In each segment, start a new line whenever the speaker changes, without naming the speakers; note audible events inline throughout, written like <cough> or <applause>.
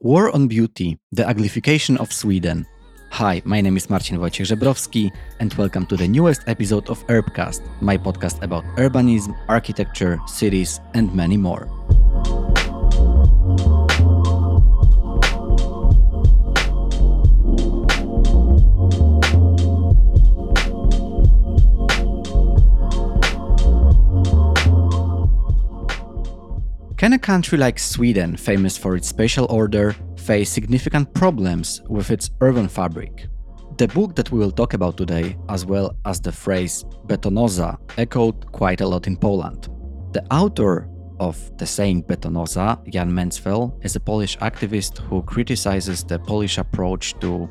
War on Beauty, the uglification of Sweden. Hi, my name is Marcin Wojciech Żebrowski, and welcome to the newest episode of Urbcast, my podcast about urbanism, architecture, cities, and many more. Can a country like Sweden, famous for its spatial order, face significant problems with its urban fabric? The book that we will talk about today, as well as the phrase betonoza, echoed quite a lot in Poland. The author of the saying betonoza, Jan Mencwel, is a Polish activist who criticizes the Polish approach to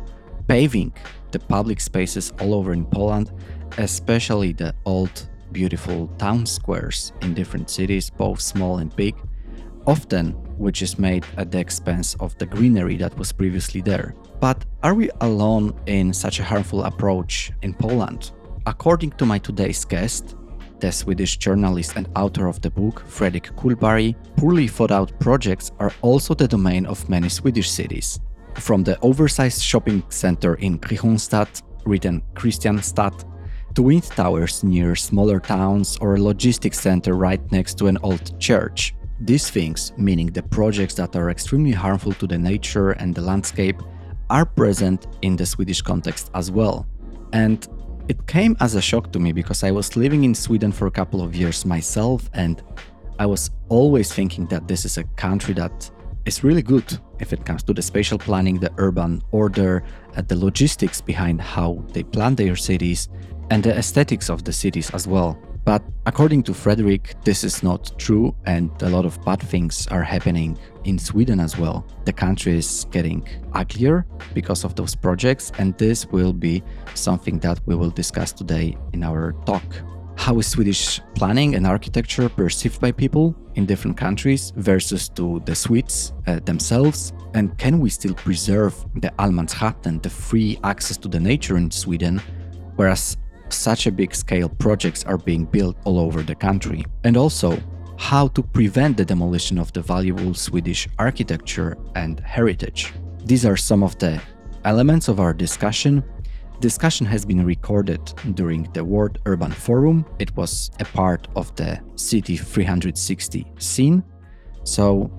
paving the public spaces all over in Poland, especially the old beautiful town squares in different cities, both small and big, often which is made at the expense of the greenery that was previously there. But are we alone in such a harmful approach in Poland? According to my today's guest, the Swedish journalist and author of the book, Fredrik Kullberg, poorly thought out projects are also the domain of many Swedish cities. From the oversized shopping center in Kristianstad, written Christianstad, to wind towers near smaller towns or a logistics center right next to an old church. These things, meaning the projects that are extremely harmful to the nature and the landscape, are present in the Swedish context as well. And it came as a shock to me because I was living in Sweden for a couple of years myself and I was always thinking that this is a country that is really good if it comes to the spatial planning, the urban order, uh, the logistics behind how they plan their cities, and the aesthetics of the cities as well. But according to Fredrik, this is not true, and a lot of bad things are happening in Sweden as well. The country is getting uglier because of those projects, and this will be something that we will discuss today in our talk. How is Swedish planning and architecture perceived by people in different countries versus to the Swedes uh, themselves? And can we still preserve the Allemansrätten, the free access to the nature in Sweden, whereas such a big scale projects are being built all over the country, and also how to prevent the demolition of the valuable Swedish architecture and heritage. These are some of the elements of our discussion. Discussion has been recorded during the World Urban Forum. It was a part of the City 360 scene. So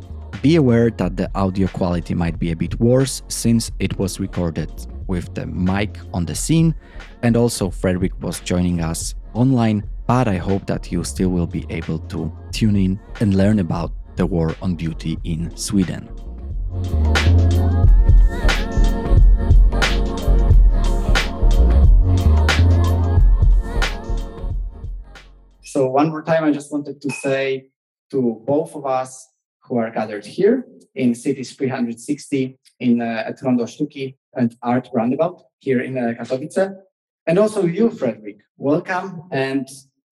be aware that the audio quality might be a bit worse since it was recorded with the mic on the scene, and also Fredrik was joining us online. But I hope that you still will be able to tune in and learn about the war on beauty in Sweden.
So, one more time, I just wanted to say to both of us who are gathered here in Cities 360 in uh, at and Art Roundabout here in uh, Katowice. And also you, Fredrik, welcome and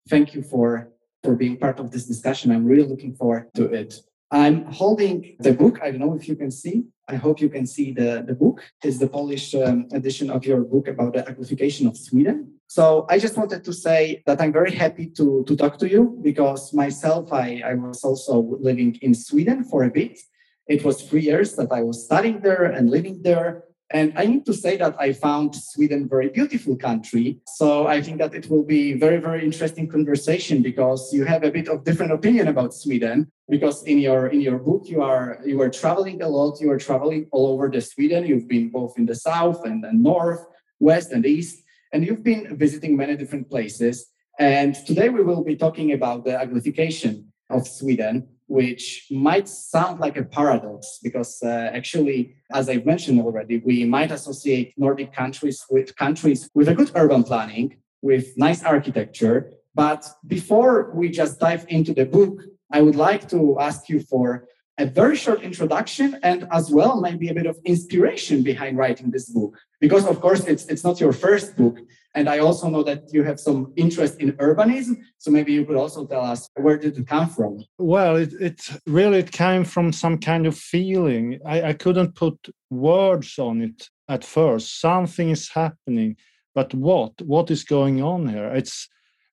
thank you for, for being part of this discussion. I'm really looking forward to it. I'm holding the book. I don't know if you can see. I hope you can see the, the book. It's the Polish um, edition of your book about the uglification of Sweden. So I just wanted to say that I'm very happy to, to talk to you because myself, I, I was also living in Sweden for a bit. It was three years that I was studying there and living there. And I need to say that I found Sweden very beautiful country. So I think that it will be very, very interesting conversation because you have a bit of different opinion about Sweden. Because in your in your book you are you are traveling a lot. You are traveling all over the Sweden. You've been both in the south and north, west and east, and you've been visiting many different places. And today we will be talking about the uglification of Sweden which might sound like a paradox because uh, actually, as I've mentioned already, we might associate Nordic countries with countries with a good urban planning, with nice architecture. But before we just dive into the book, I would like to ask you for a very short introduction and as well maybe a bit of inspiration behind writing this book because of course it's it's not your first book and i also know that you have some interest in urbanism so maybe you could also tell us where did it come from?
Well it, it really it came from some kind of feeling. I, I couldn't put words on it at first. Something is happening but what? What is going on here? It's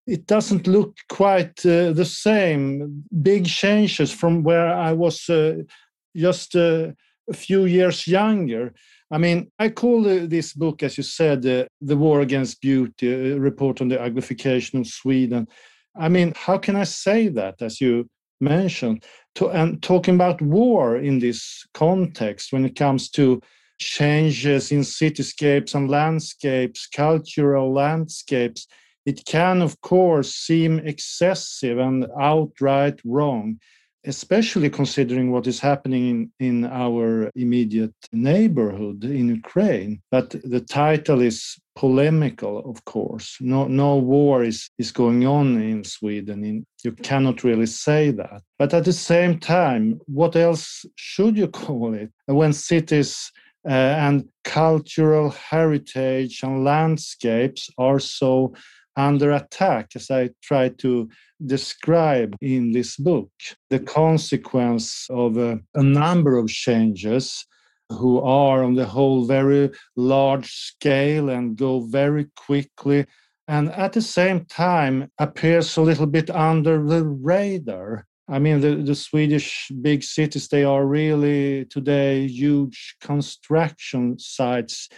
it doesn't look quite uh, the same. Big changes from where i was uh, just uh, a few years younger. I mean, I call this book, as you said, uh, The War Against Beauty, a report on the uglification of Sweden. I mean, how can I say that, as you mentioned? To, and talking about war in this context, when it comes to changes in cityscapes and landscapes, cultural landscapes, it can, of course, seem excessive and outright wrong especially considering what is happening in, in our immediate neighborhood in Ukraine. But the title is polemical, of course. No, no war is, is going on in Sweden. In, you cannot really say that. But at the same time, what else should you <laughs> call it? When cities uh, and cultural heritage and landscapes are so under attack, as I try to describe in this book, the consequence of a, a number of changes who are on the whole very large scale and go very quickly and at the same time appears a little bit under the radar. I mean the, the swedish big cities they are really today huge construction sites.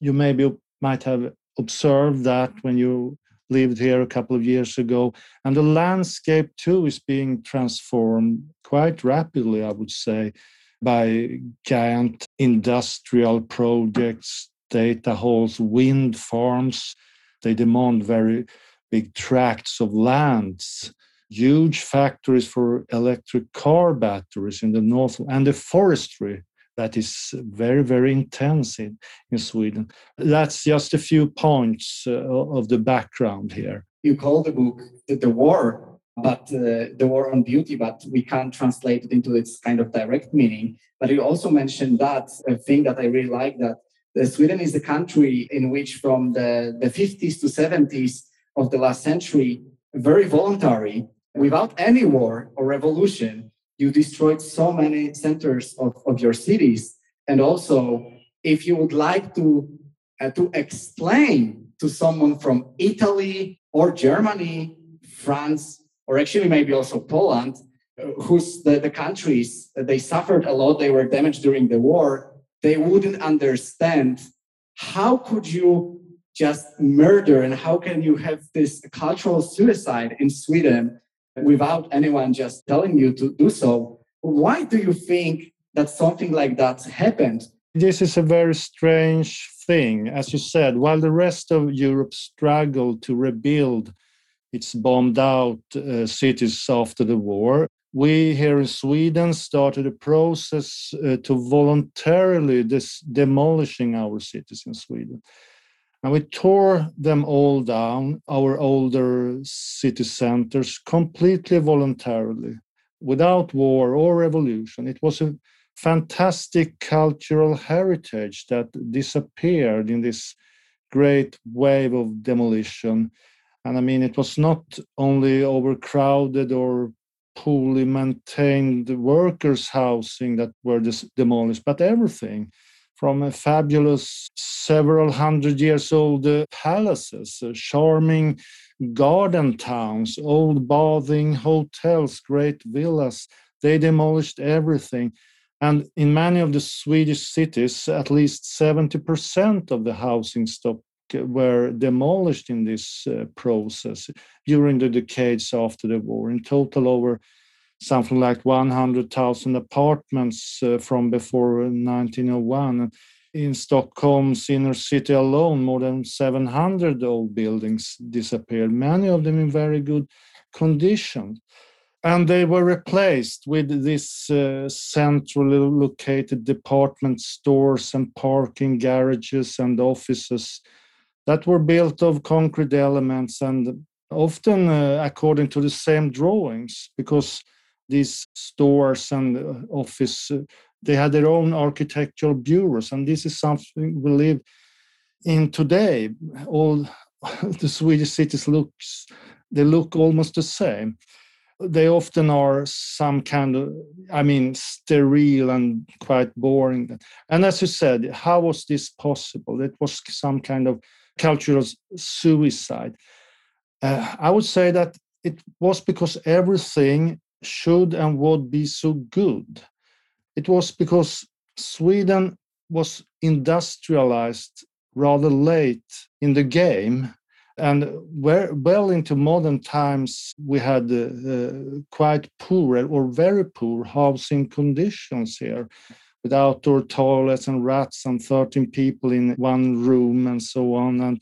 You maybe might have observed that when you lived here a couple of years ago. And the landscape too is being transformed quite rapidly, I would say, by giant industrial projects, data halls, wind farms. They demand very big tracts of lands, huge factories for electric car batteries in the north, and the forestry that is very, very intense in, in Sweden. That's just a few points uh, of the background here.
You call the book The, War, but uh, the war on beauty, but we can't translate it into its kind of direct meaning. But you also mentioned that a thing that I really like that uh, Sweden is the country in which from the, the 50s to 70s of the last century, very voluntary, without any war or revolution, you destroyed so many centers of, of your cities. And also, if you would like to, uh, to explain to someone from Italy or Germany, France, or actually maybe also Poland, uh, whose the, the countries uh, they suffered a lot, they were damaged during the war, they wouldn't understand how could you just murder and how can you have this cultural suicide in Sweden without anyone just telling you to do so. Why do you think that something like that happened?
This is a very strange thing. As you said, while the rest of Europe struggled to rebuild its bombed out uh, cities after the war, we here in Sweden started a process uh, to voluntarily dis- demolishing our cities in Sweden. And we tore them all down, our older city centers, completely voluntarily, without war or revolution. It was a fantastic cultural heritage that disappeared in this great wave of demolition. And I mean, it was not only overcrowded or poorly maintained workers' housing that were demolished, but everything from a fabulous several hundred years old uh, palaces, uh, charming garden towns, old bathing hotels, great villas. They demolished everything. And in many of the Swedish cities, at least 70% of the housing stock were demolished in this uh, process during the decades after the war. In total, over something like 100,000 apartments uh, from before 1901. In Stockholm's inner city alone, more than 700 old buildings disappeared, many of them in very good condition. And they were replaced with these uh, centrally located department stores and parking garages and offices that were built of concrete elements and often uh, according to the same drawings because these stores and uh, office uh, they had their own architectural bureaus and this is something we live in today. All <laughs> the swedish cities looks they look almost the same. They often are some kind of i mean sterile and quite boring. And as you said how was this possible? It was some kind of cultural suicide. Uh, i would say that it was because everything should and would be so good. It was because Sweden was industrialized rather late in the game. And well into modern times, we had uh, uh, quite poor or very poor housing conditions here with outdoor toilets and rats and 13 people in one room and so on. And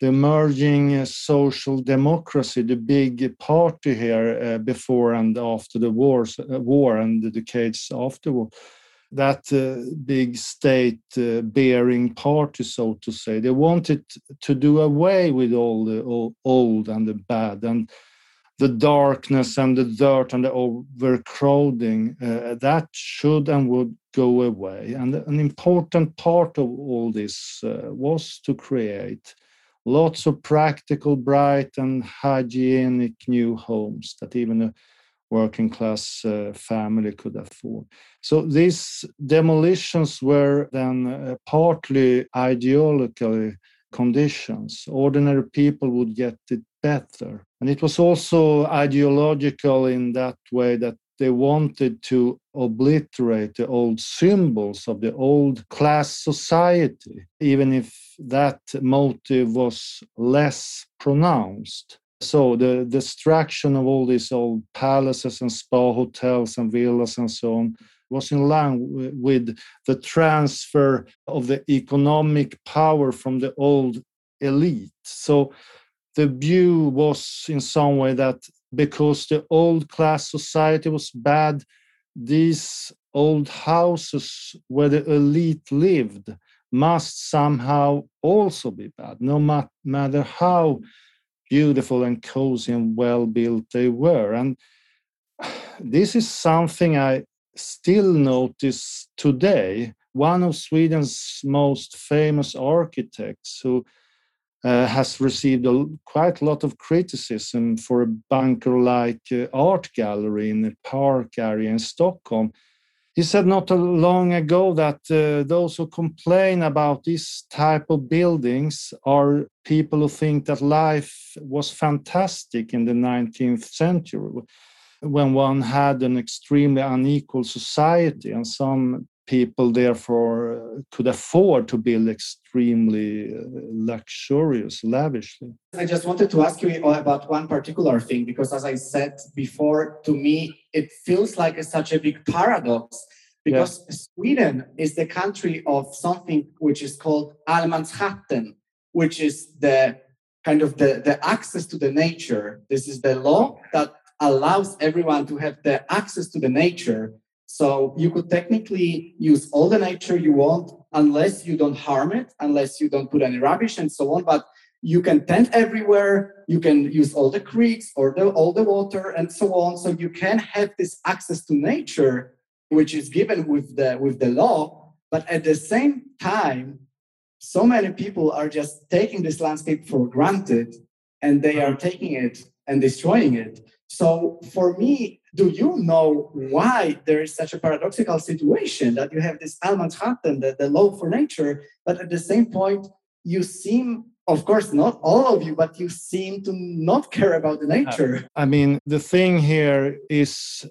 the emerging social democracy, the big party here uh, before and after the wars, uh, war and the decades afterward, that uh, big state uh, bearing party, so to say. They wanted to do away with all the old and the bad and the darkness and the dirt and the overcrowding. Uh, that should and would go away. And an important part of all this uh, was to create lots of practical, bright, and hygienic new homes that even a working class uh, family could afford. So these demolitions were then uh, partly ideological conditions. Ordinary people would get it better. And it was also ideological in that way that they wanted to obliterate the old symbols of the old class society, even if that motive was less pronounced. So the destruction of all these old palaces and spa hotels and villas and so on was in line with the transfer of the economic power from the old elite. So the view was in some way that because the old class society was bad, these old houses where the elite lived must somehow also be bad, no matter how beautiful and cozy and well built they were. And <sighs> this is something I still notice today. One of Sweden's most famous architects who uh, has received a, quite a lot of criticism for a bunker like uh, art gallery in the park area in Stockholm. He said not long ago that uh, those who complain about this type of buildings are people who think that life was fantastic in the 19th century when one had an extremely unequal society and some people therefore uh, could afford to build extremely uh, luxurious lavishly.
I just wanted to ask you about one particular thing because as i said before to me it feels like it's such a big paradox because yeah. sweden is the country of something which is called allemansrätten which is the kind of the, the access to the nature. This is the law that allows everyone to have the access to the nature so you could technically use all the nature you want unless you don't harm it, unless you don't put any rubbish and so on. But you can tent everywhere. You can use all the creeks or the, all the water and so on. So you can have this access to nature, which is given with the with the law. But at the same time, so many people are just taking this landscape for granted, and they are taking it and destroying it. So for me, do you know why there is such a paradoxical situation that you have this Allemansrätten, the, the law for nature, but at the same point, you seem, of course, not all of you, but you seem to not care about the nature.
Uh, I mean, the thing here is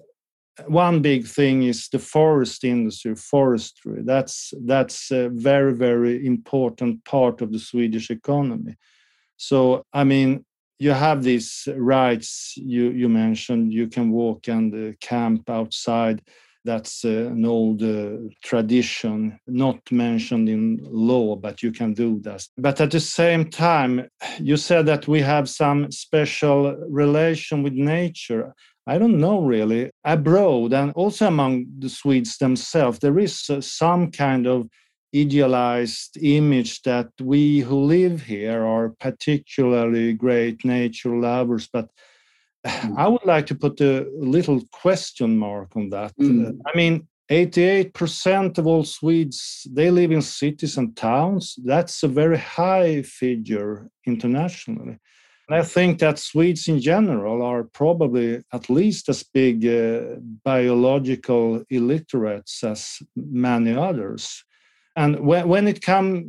one big thing is the forest industry, forestry. That's that's a very very important part of the Swedish economy. So I mean, you have these rights you you mentioned. You can walk and uh, camp outside. That's uh, an old uh, tradition not mentioned in law but you can do that. But at the same time you said that we have some special relation with nature. I don't know really. Abroad and also among the swedes themselves there is some kind of idealized image that we who live here are particularly great nature lovers but mm. i would like to put a little question mark on that mm. i mean 88% of all swedes they live in cities and towns that's a very high figure internationally and i think that swedes in general are probably at least as big uh, biological illiterates as many others and when, when it comes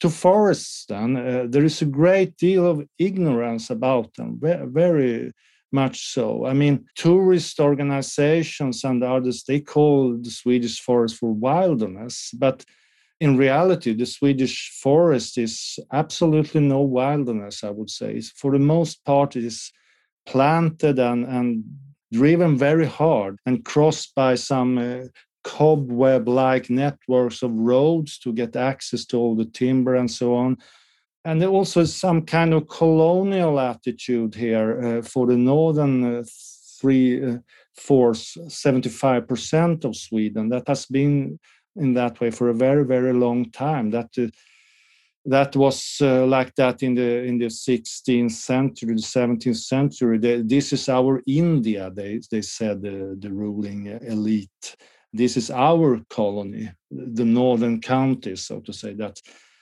to forests, then uh, there is a great deal of ignorance about them, very, much so. I mean, tourist organizations and others, they call the Swedish forest for wilderness, but in reality, the Swedish forest is absolutely no wilderness, I would say. it's, For the most part, it is planted and, and driven very hard and crossed by some uh, cobweb like networks of roads to get access to all the timber and so on. And there also some kind of colonial attitude here uh, for the northern uh, three uh, fourths, 75% of Sweden. That has been in that way for a very, very long time. That uh, that was uh, like that in the in the 16th century, the 17th century. They, this is our India, they they said the, the ruling elite. This is our colony, the northern counties, so to say. That,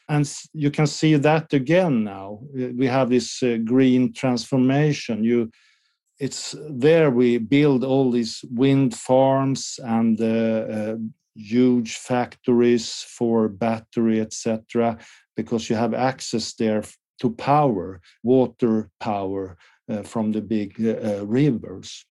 and you can see that again now. We have this uh, green transformation. You, it's there we build all these wind farms and uh, uh, huge factories for battery, etc because you have access there to power, water power uh, from the big uh, uh, rivers.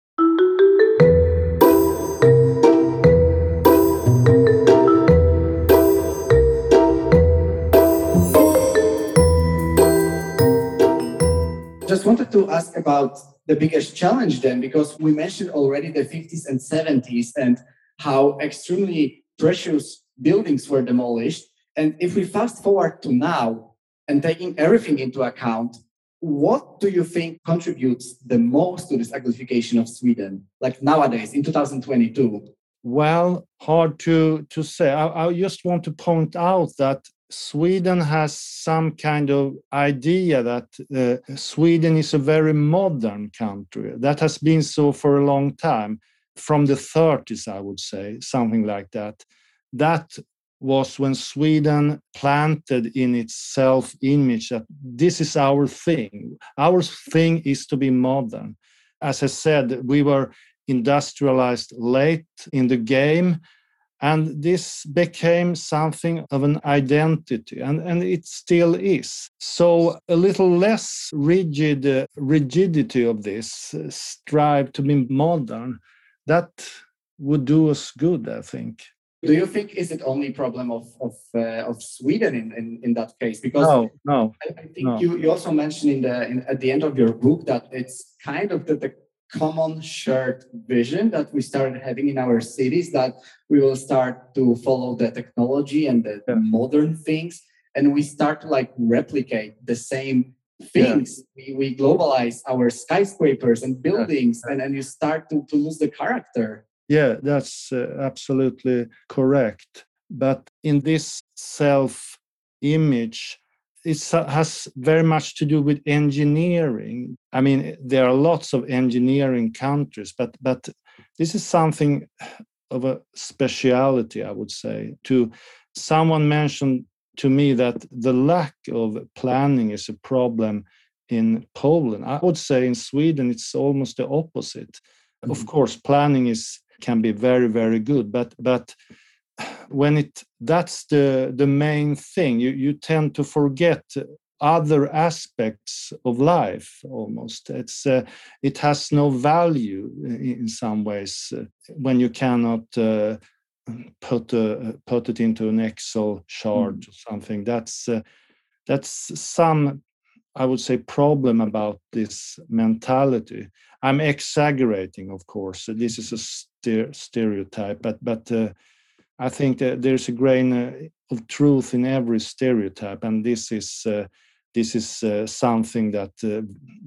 Wanted to ask about the biggest challenge then, because we mentioned already the 50s and 70s and how extremely precious buildings were demolished. And if we fast forward to now and taking everything into account, what do you think contributes the most to this uglification of Sweden, like nowadays in 2022?
Well, hard to, to say. I, I just want to point out that Sweden has some kind of idea that uh, Sweden is a very modern country. That has been so for a long time, from the 30s, I would say, something like that. That was when Sweden planted in its self image that this is our thing. Our thing is to be modern. As I said, we were industrialized late in the game. And this became something of an identity, and, and it still is. So, a little less rigid uh, rigidity of this, uh, strive to be modern, that would do us good, I think
do you think is it only problem of of, uh, of Sweden in, in, in that case? Because
no, no,
I, I think no. you, you also mentioned in the in, at the end of your book that it's kind of the, the common shared vision that we started having in our cities that we will start to follow the technology and the, yeah. modern things and we start to like replicate the same things yeah. we, we globalize our skyscrapers and buildings yeah. and, and you start to, to lose the character
yeah, that's uh, absolutely correct. But in this self image, it has very much to do with engineering. I mean, there are lots of engineering countries, but but this is something of a speciality, I would say. To someone mentioned to me that the lack of planning is a problem in Poland. I would say in Sweden it's almost the opposite. Mm-hmm. Of course, planning is can be very very good but but when it that's the the main thing. You you tend to forget other aspects of life almost. It's uh, it has no value in some ways uh, when you cannot uh, put uh, put it into an excel chart mm. or something. That's uh, that's some i would say problem about this mentality. I'm exaggerating of course. This is a stereotype, but but uh, I think that there's a grain uh, of truth in every stereotype, and this is uh, this is uh, something that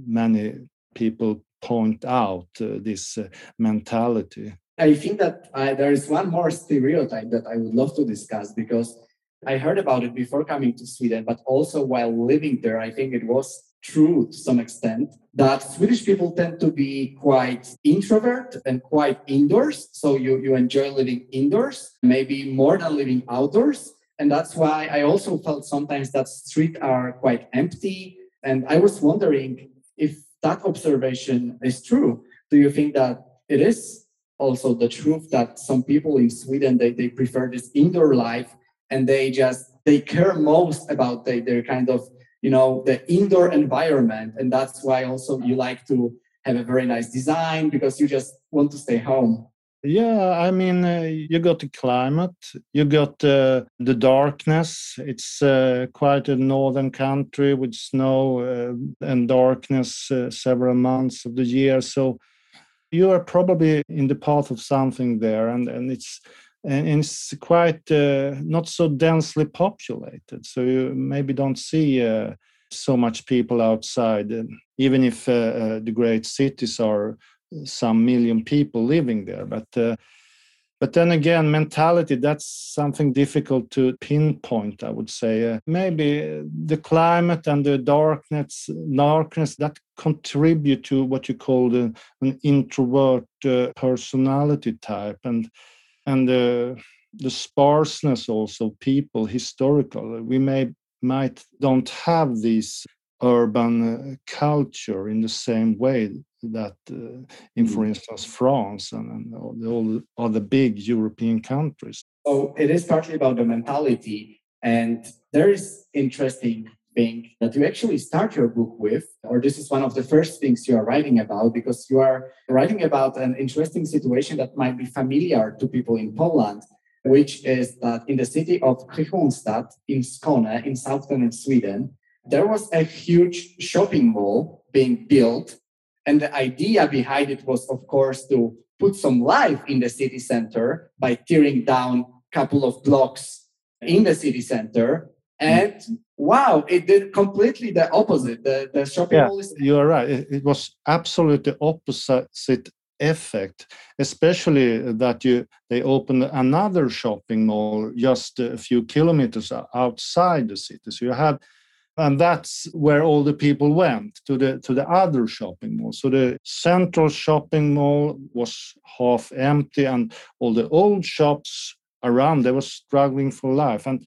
many people point out. This mentality.
I think that there is one more stereotype that I would love to discuss because I heard about it before coming to Sweden, but also while living there, I think it was true to some extent that Swedish people tend to be quite introvert and quite indoors. So you, you enjoy living indoors, maybe more than living outdoors. And that's why I also felt sometimes that streets are quite empty. And I was wondering if that observation is true. Do you think that it is also the truth that some people in Sweden they, they prefer this indoor life and they just they care most about the, their kind of you know the indoor environment and that's why also you like to have a very nice design because you just want to stay home.
Yeah, I mean, uh, you got the climate, you got uh, the darkness. It's uh, quite a northern country with snow uh, and darkness uh, several months of the year. So you are probably in the path of something there, and, and it's and it's quite uh, not so densely populated. So you maybe don't see so much people outside, even if the great cities are some million people living there. But uh, but then again, mentality, that's something difficult to pinpoint, I would say. Uh, maybe the climate and the darkness, darkness that contribute to what you call the, an introvert uh, personality type. And, and uh, the sparseness also, people, historical. We may might don't have this urban uh, culture in the same way that uh, in, for mm. instance, France and, and all, the, all other big European countries.
So it is partly about the mentality, and there is interesting thing that you actually start your book with, or this is one of the first things you are writing about, because you are writing about an interesting situation that might be familiar to people in Poland, which is that in the city of Kristianstad in Skåne, in southern Sweden, there was a huge shopping mall being built. And the idea behind it was, of course, to put some life in the city center by tearing down a couple of blocks in the city center. And mm-hmm. Wow, it did completely the opposite. The, the shopping
yeah,
mall is.
You're right. It, it was absolutely opposite effect especially that you they opened another shopping mall just a few kilometers outside the city so you had and that's where all the people went to the to the other shopping mall so the central shopping mall was half empty and all the old shops around they were struggling for life and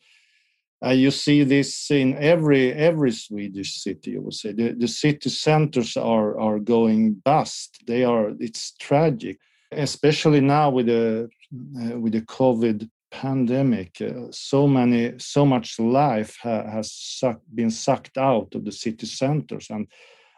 you see this in every every swedish city you would say. The, the city centers are are going bust. They are it's tragic especially now with the uh, with the covid pandemic, uh, so many, so much life ha has suck, been sucked out of the city centers, and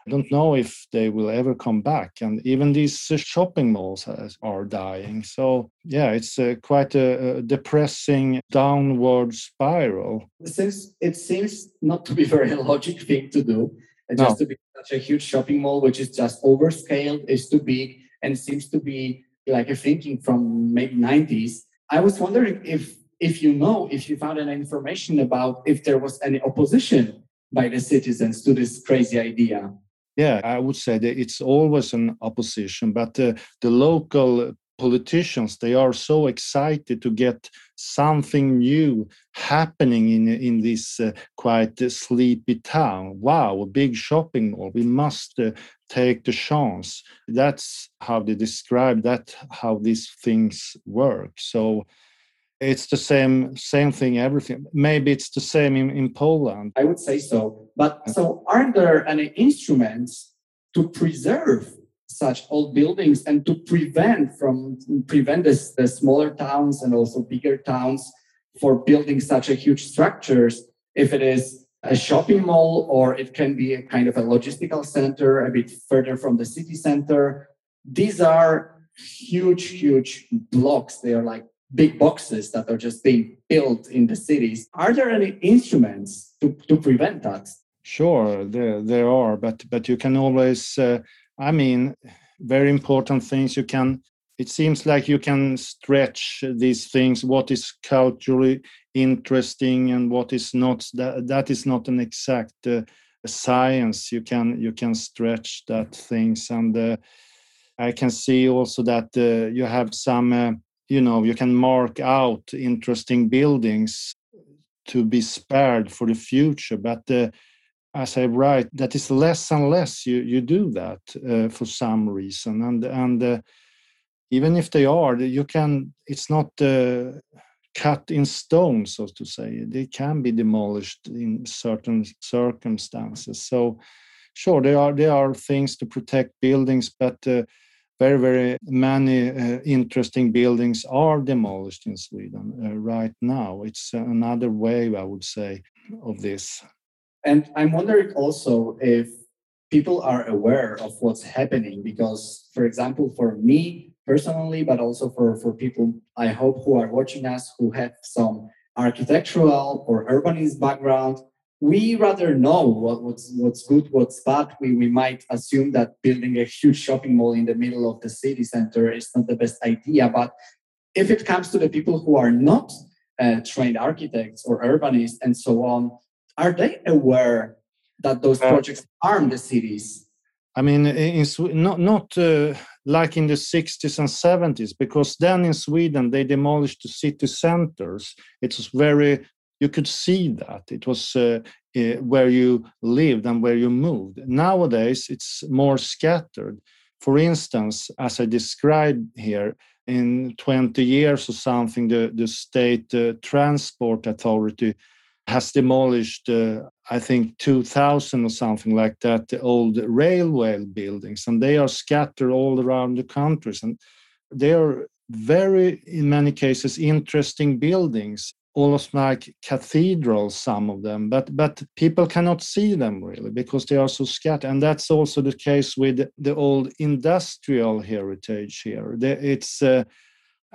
I don't know if they will ever come back. And even these uh, shopping malls has, are dying. So yeah, it's uh, quite a, a, depressing downward spiral.
Since it seems not to be very <laughs> logic thing to do, just no. to be such a huge shopping mall, which is just overscaled, is too big, and seems to be like a thinking from maybe 90s I was wondering if if you know if you found any information about if there was any opposition by the citizens to this crazy idea.
Yeah, I would say that it's always an opposition, but uh, the local politicians they are so excited to get something new happening in in this uh, quite uh, sleepy town. Wow a big shopping mall. We must uh, take the chance. That's how they describe that how these things work. So it's the same same thing everything. Maybe it's the same in, in poland.
I would say so. But so aren't there any instruments to preserve such old buildings and to prevent from prevent this, the smaller towns and also bigger towns for building such a huge structures? If it is a shopping mall or it can be a kind of a logistical center a bit further from the city center these are huge huge blocks. They are like big boxes that are just being built in the cities. Are there any instruments to, to prevent that?
Sure there there are but but you can always uh, i mean very important things you can it seems like you can stretch these things what is culturally interesting and what is not that that is not an exact uh, science. You can you can stretch that things and uh, i can see also that uh, you have some uh, you know you can mark out interesting buildings to be spared for the future but uh, as I write, that is less and less you, you do that uh, for some reason. And, and uh, even if they are, you can, it's not uh, cut in stone, so to say. They can be demolished in certain circumstances. So, sure, there are, there are things to protect buildings, but uh, very, very many uh, interesting buildings are demolished in Sweden uh, right now. It's another wave, I would say, of this.
And I'm wondering also if people are aware of what's happening because, for example, for me personally, but also for, for people I hope who are watching us who have some architectural or urbanist background, we rather know what, what's what's good, what's bad. We, we might assume that building a huge shopping mall in the middle of the city center is not the best idea. But if it comes to the people who are not uh, trained architects or urbanists and so on, are they aware that those uh, projects harm the cities?
I mean, in, not not uh, like in the 60s and 70s, because then in Sweden they demolished the city centers. It was very you could see that it was uh, uh, where you lived and where you moved. Nowadays, it's more scattered. For instance, as I described here, in 20 years or something, the, the state uh, transport authority has demolished, uh, I think, 2,000 or something like that, the old railway buildings, and they are scattered all around the countries. And they are very, in many cases, interesting buildings, almost like cathedrals, some of them, but, but people cannot see them really because they are so scattered. And that's also the case with the old industrial heritage here. It's uh,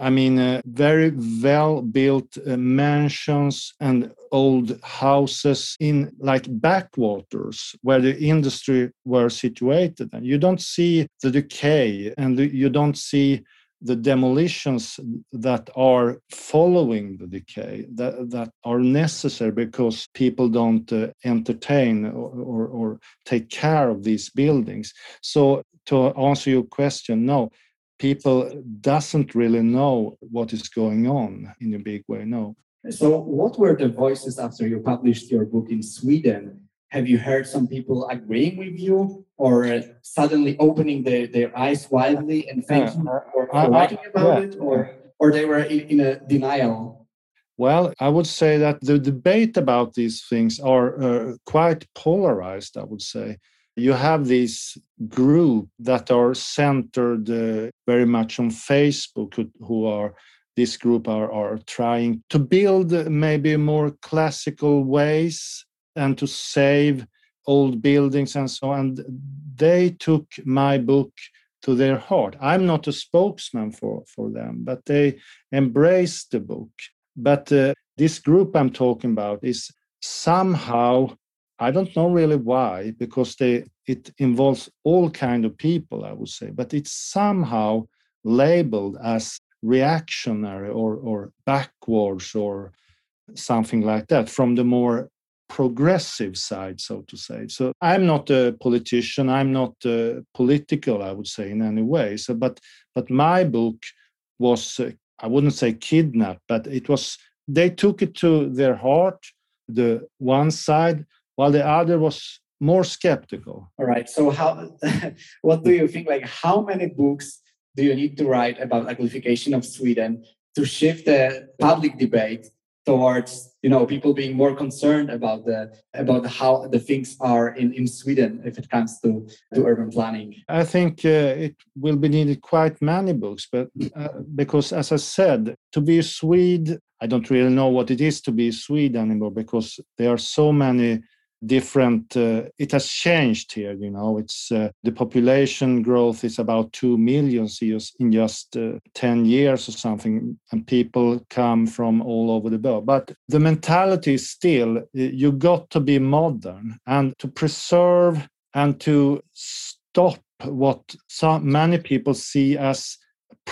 I mean, uh, very well built uh, mansions and old houses in like backwaters where the industry were situated. And you don't see the decay and you don't see the demolitions that are following the decay that, that are necessary because people don't uh, entertain or, or, or take care of these buildings. So to answer your question no people doesn't really know what is going on in a big way no.
So what were the voices after you published your book in sweden have you heard some people agreeing with you or suddenly opening their, their eyes widely and thanking yeah. or, or writing about yeah. it or or they were in, in, a denial
well i would say that the debate about these things are uh, quite polarized i would say you have these group that are centered uh, very much on Facebook, who, who, are this group are, are trying to build maybe more classical ways and to save old buildings and so on. They took my book to their heart. I'm not a spokesman for, for them, but they embraced the book. But uh, this group I'm talking about is somehow I don't know really why, because they it involves all kind of people, I would say, but it's somehow labeled as reactionary or or backwards or something like that from the more progressive side, so to say. So I'm not a politician. I'm not uh, political, I would say, in any way. So, but but my book was, uh, I wouldn't say kidnapped, but it was. They took it to their heart. The one side while the other was more skeptical.
All right. So how <laughs> what do you think like how many books do you need to write about uglification of Sweden to shift the public debate towards you know people being more concerned about the about how the things are in in Sweden if it comes to to urban planning.
I think uh, it will be needed quite many books but uh, because as I said to be a Swede I don't really know what it is to be a Swede anymore because there are so many different uh, it has changed here you know it's uh, the population growth is about 2 million in just uh, 10 years or something and people come from all over the world. But the mentality is still you got to be modern and to preserve and to stop what so many people see as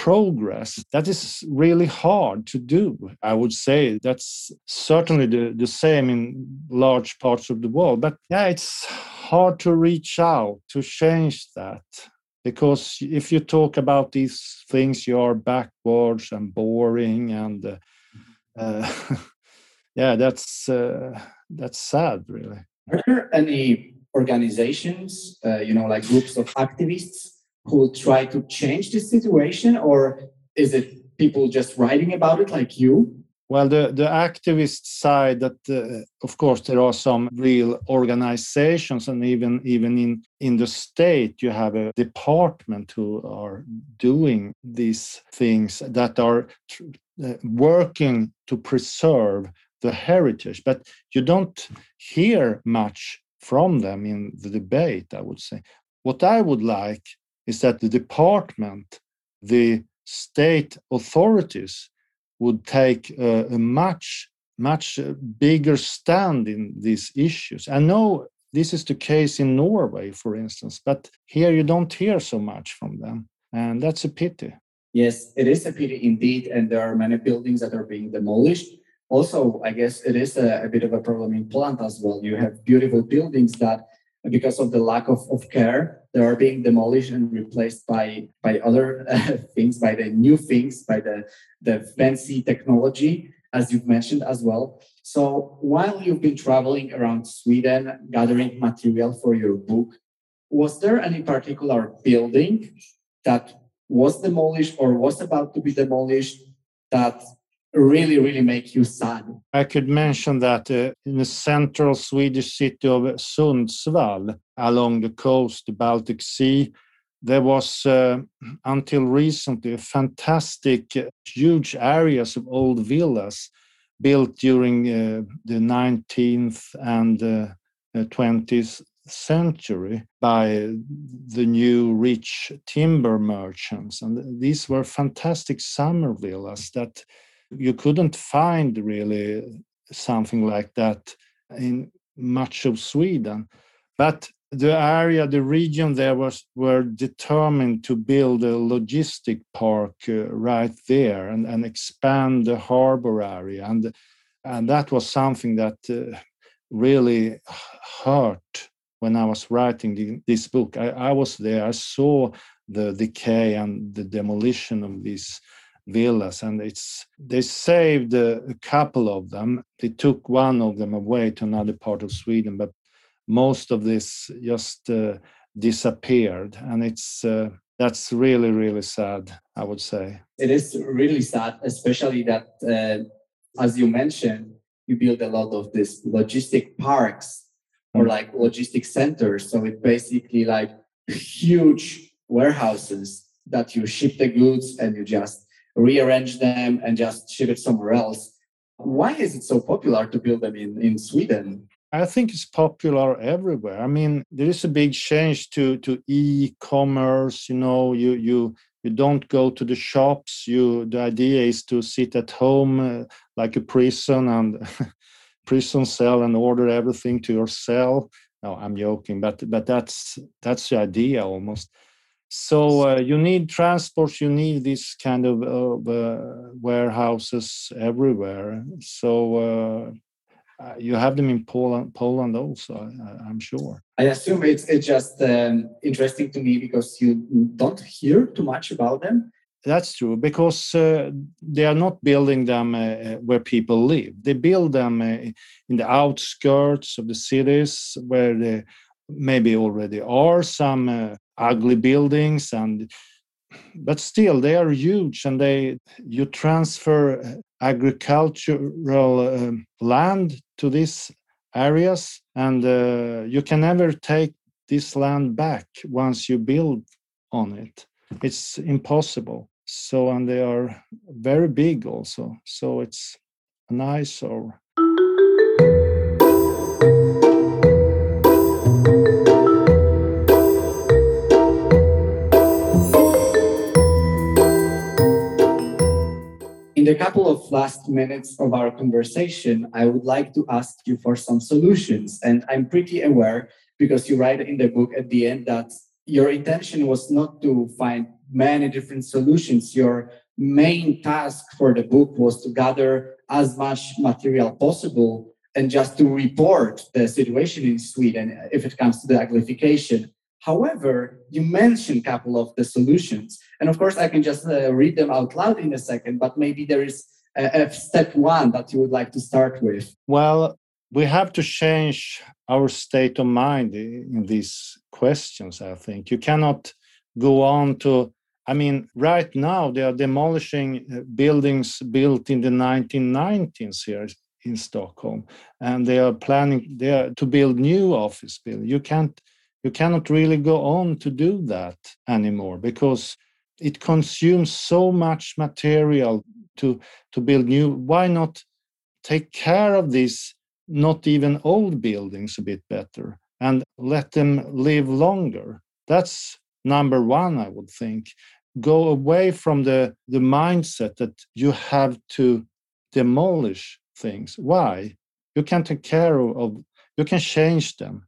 progress that is really hard to do. I would say that's certainly the, the same in large parts of the world but yeah it's hard to reach out to change that because if you talk about these things you are backwards and boring and uh, uh, <laughs> yeah that's uh, that's sad really.
Are there any organizations uh, you know like groups of activists who try to change the situation, or is it people just writing about it like you?
Well, the, the activist side, that uh, of course there are some real organizations, and even even in in the state, you have a department who are doing these things that are uh, working to preserve the heritage. But you don't hear much from them in the debate, I would say. What I would like is that the department, the state authorities would take a, a much, much uh, bigger stand in these issues. I know this is the case in Norway, for instance, but here you don't hear so much from them. And that's a pity.
Yes, it is a pity indeed. And there are many buildings that are being demolished. Also, I guess it is a, a bit of a problem in Poland as well. You have beautiful buildings that, because of the lack of, of care, they are being demolished and replaced by by other <laughs> uh, things, by the new things, by the the fancy technology, as you've mentioned as well. So while you've been traveling around Sweden gathering material for your book, was there any particular building that was demolished or was about to be demolished that really, really make you sad?
I could mention that uh, in the central Swedish city of Sundsvall, along the coast, the Baltic Sea, there was uh, until recently fantastic uh, huge areas of old villas built during uh, the 19th and 20th uh, century by the new rich timber merchants. And these were fantastic summer villas that you couldn't find really something like that in much of Sweden. But the area, the region there was were determined to build a logistic park uh, right there and, and expand the harbor area. And, and that was something that uh, really hurt when I was writing the, this book. I, I was there, I saw the decay and the demolition of these villas and it's they saved a, a, couple of them. They took one of them away to another part of sweden but most of this just uh, disappeared and it's uh, that's really really sad i would say.
It is really sad especially that uh, as you mentioned you build a lot of these logistic parks or mm. like logistic centers. So it basically like huge warehouses that you ship the goods and you just rearrange them and just ship it somewhere else. Why is it so popular to build them in, in Sweden?
I think it's popular everywhere. I mean, there is a big change to to e-commerce. You know, you you you don't go to the shops. You the idea is to sit at home uh, like a prison and <laughs> prison cell and order everything to your cell. No, I'm joking, but but that's that's the idea almost. So uh, you need transport, you need this kind of uh, warehouses everywhere. So uh, uh, you have them in Poland, Poland also, I, am sure.
I assume it's it's just um, interesting to me because you don't hear too much about them.
That's true because uh, they are not building them uh, where people live. They build them in the outskirts of the cities where there maybe already are some ugly buildings and but still they are huge and they you transfer agricultural uh, land to these areas and uh, you can never take this land back once you build on it. It's impossible. So and they are very big also. So it's nice or
the couple of last minutes of our conversation, I would like to ask you for some solutions. And I'm pretty aware because you write in the book at the end that your intention was not to find many different solutions. Your main task for the book was to gather as much material possible and just to report the situation in Sweden if it comes to the uglification. However, you mentioned a couple of the solutions. And of course, I can just uh, read them out loud in a second, but maybe there is a, a step one that you would like to start with.
Well, we have to change our state of mind in these questions, I think. You cannot go on to, I mean, right now they are demolishing uh, buildings built in the 1990s here in Stockholm, and they are planning they are to build new office buildings. You can't you cannot really go on to do that anymore because it consumes so much material to to build new why not take care of these not even old buildings a bit better and let them live longer. That's number one, I would think. Go away from the, the mindset that you have to demolish things. Why? You can take care of, you can change them.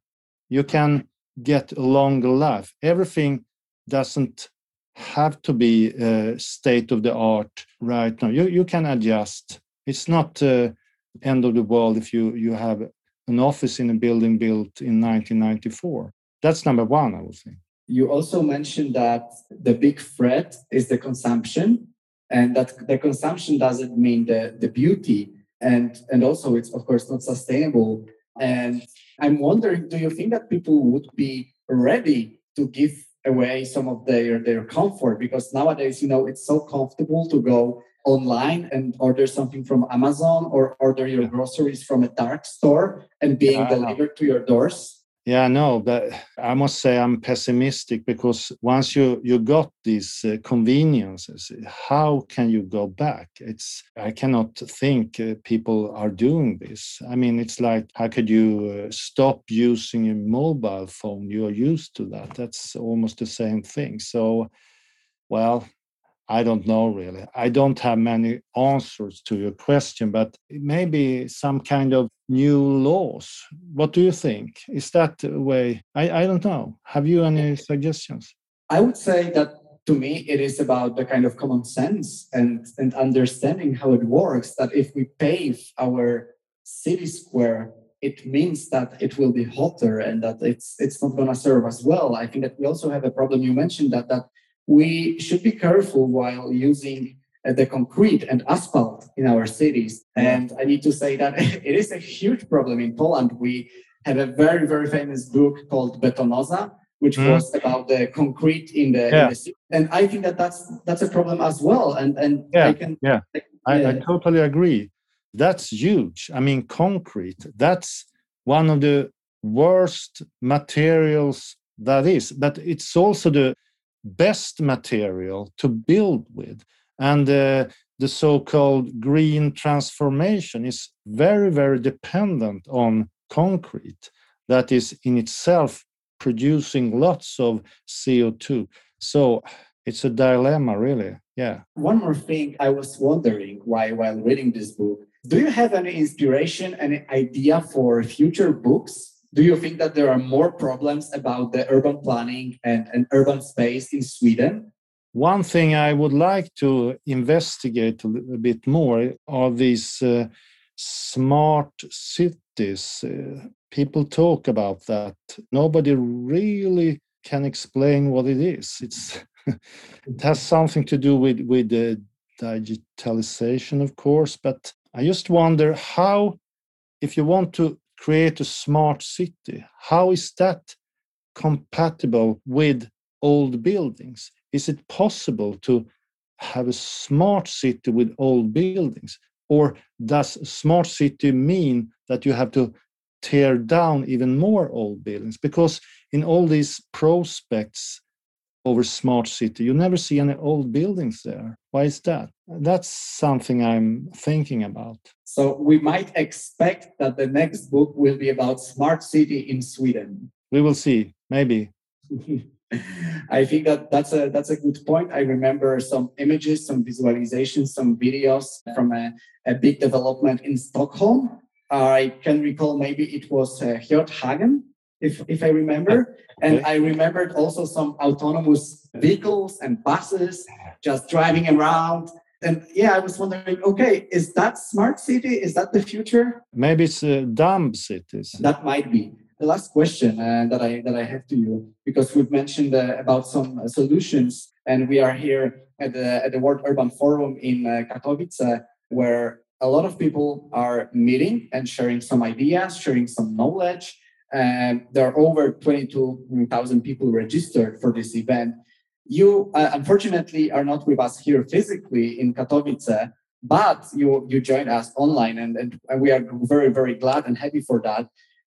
You can get a longer life. Everything doesn't have to be uh, state of the art right now. You, you can adjust. It's not uh, end of the world if you, you have an office in a building built in 1994. That's number one, I would think.
You also mentioned that the big threat is the consumption, and that the consumption doesn't mean the, the beauty. And, and also, it's of course not sustainable. And I'm wondering do you think that people would be ready to give away some of their, their comfort? Because nowadays, you know, it's so comfortable to go online and order something from Amazon or order your groceries from a dark store and being delivered to your doors?
Yeah, no, but I must say I'm pessimistic because once you you got these uh, conveniences, how can you go back? It's I cannot think uh, people are doing this. I mean, it's like how could you uh, stop using a mobile phone? You are used to that. That's almost the same thing. So, well, I don't know really. I don't have many answers to your question, but maybe some kind of new laws. What do you think? Is that a way? I, I don't know. Have you any suggestions?
I would say that to me, it is about the kind of common sense and, and understanding how it works. That if we pave our city square, it means that it will be hotter and that it's it's not going to serve us well. I think that we also have a problem. You mentioned that that we should be careful while using uh, the concrete and asphalt in our cities. And I need to say that <laughs> it is a huge problem in Poland. We have a very, very famous book called Betonoza, which mm. was about the concrete in the, yeah. in the, city. And I think that that's that's a problem as well. And and
yeah,
I
can yeah, I, I totally agree. That's huge. I mean, concrete. That's one of the worst materials that is, but it's also the best material to build with. And uh, the so called green transformation is very, very dependent on concrete that is in itself producing lots of CO2. So it's a dilemma, really. Yeah.
One more thing I was wondering why, while reading this book, do you have any inspiration, any idea for future books do you think that there are more problems about the urban planning and, and urban space in Sweden?
One thing I would like to investigate a little bit more are these uh, smart cities. Uh, people talk about that. Nobody really can explain what it is. It's <laughs> it has something to do with with the digitalization, of course. But I just wonder how, if you want to create a smart city. How is that compatible with old buildings? Is it possible to have a smart city with old buildings? Or does smart city mean that you have to tear down even more old buildings? Because in all these prospects over smart city, you never see any old buildings there. Why is that? That's something I'm thinking about.
So we might expect that the next book will be about smart city in Sweden.
We will see, maybe. <laughs>
I think that that's a that's a good point. I remember some images, some visualizations, some videos from a, a big development in Stockholm. I can recall maybe it was uh, Hjorthagen, if if I remember, <laughs> and I remembered also some autonomous vehicles and buses just driving around and yeah, I was wondering, okay, is that smart city? Is that the future?
Maybe it's uh, dumb cities.
That might be. The last question uh, that I that I have to you, because we've mentioned uh, about some uh, solutions, and we are here at the at the World Urban Forum in uh, Katowice, where a lot of people are meeting and sharing some ideas, sharing some knowledge. And there are over 22,000 people registered for this event. You uh, unfortunately are not with us here physically in Katowice, but you you joined us online, and, and we are very very glad and happy for that.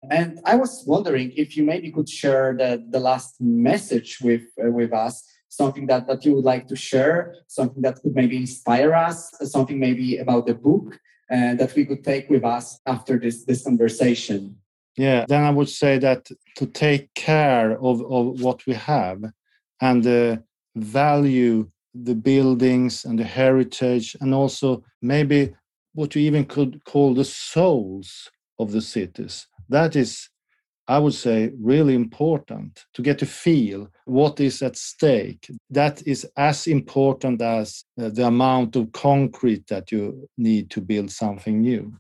And I was wondering if you maybe could share the, the last message with uh, with us, something that, that you would like to share, something that could maybe inspire us, something maybe about the book uh, that we could take with us after this this conversation.
Yeah, then I would say that to take care of, of what we have and uh, value the buildings and the heritage, and also maybe what you even could call the souls of the cities. That is, I would say, really important to get to feel what is at stake. That is as important as uh, the amount of concrete that you need to build something new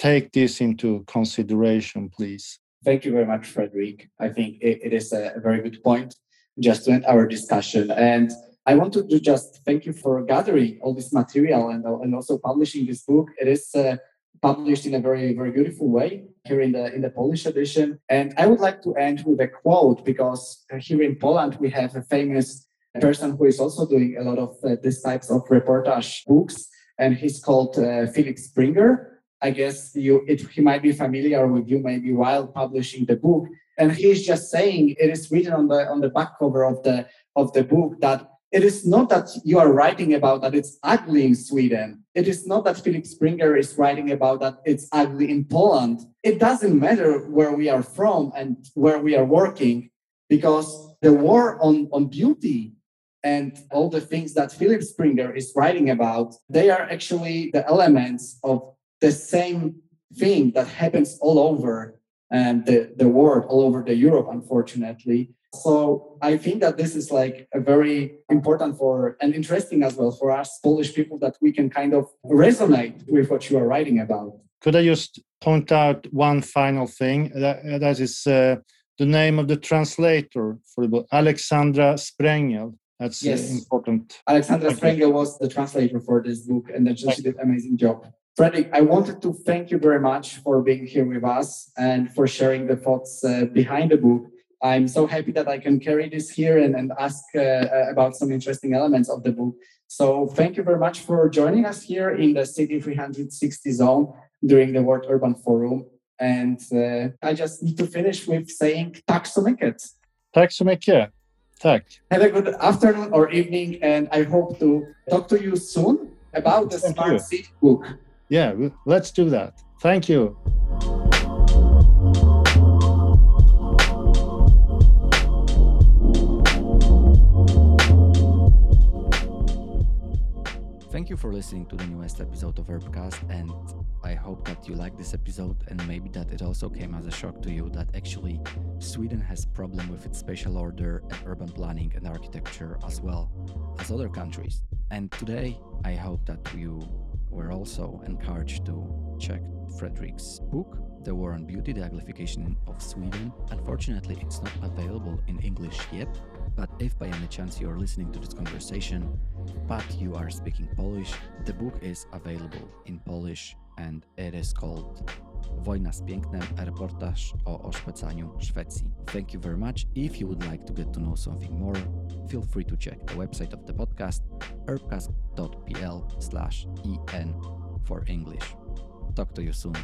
take this into consideration, please.
Thank you very much, Fredrik. I think it, it is a, very good point just to end our discussion. And I wanted to just thank you for gathering all this material and, and also publishing this book. It is uh, published in a very, very beautiful way here in the in the Polish edition. And I would like to end with a quote because here in Poland we have a famous person who is also doing a lot of uh, these types of reportage books, and he's called uh, Filip Springer. I guess you it, he might be familiar with you maybe while publishing the book. And he's just saying it is written on the on the back cover of the of the book that it is not that you are writing about that it's ugly in Sweden. It is not that Filip Springer is writing about that it's ugly in Poland. It doesn't matter where we are from and where we are working, because the war on, on beauty and all the things that Filip Springer is writing about, they are actually the elements of the same thing that happens all over um, the, the world, all over the Europe, unfortunately. So I think that this is like a very important for and interesting as well for us Polish people that we can kind of resonate with what you are writing about.
Could I just point out one final thing? That, that is uh, the name of the translator for the book, Alexandra Sprengel. That's yes. important.
Alexandra Sprengel was the translator for this book, and she did an amazing job. Fredrik, I wanted to thank you very much for being here with us and for sharing the thoughts uh, behind the book. I'm so happy that I can carry this here and, and ask uh, uh about some interesting elements of the book. So thank you very much for joining us here in the City 360 zone during the World Urban Forum. And uh, I just need to finish with saying tack så mycket.
Tack så mycket. Tack.
Have a good afternoon or evening and I hope to talk to you soon about the Thank Smart. City book.
Yeah, let's do that. Thank you.
Thank you for listening to the newest episode of Urbcast, and I hope that you like this episode and maybe that it also came as a shock to you that actually Sweden has problem with its spatial order and urban planning and architecture as well as other countries. And today I hope that you were also encouraged to check Fredrik's book, The War on Beauty, The of Sweden. Unfortunately, it's not available in English yet, but if by any chance you are listening to this conversation, but you are speaking Polish, the book is available in Polish and it is called Wojna z Pięknem, reportaż o oszpecaniu Szwecji. Thank you very much. If you would like to get to know something more, feel free to check the website of the podcast, urbcast.pl slash en for English. Talk to you soon.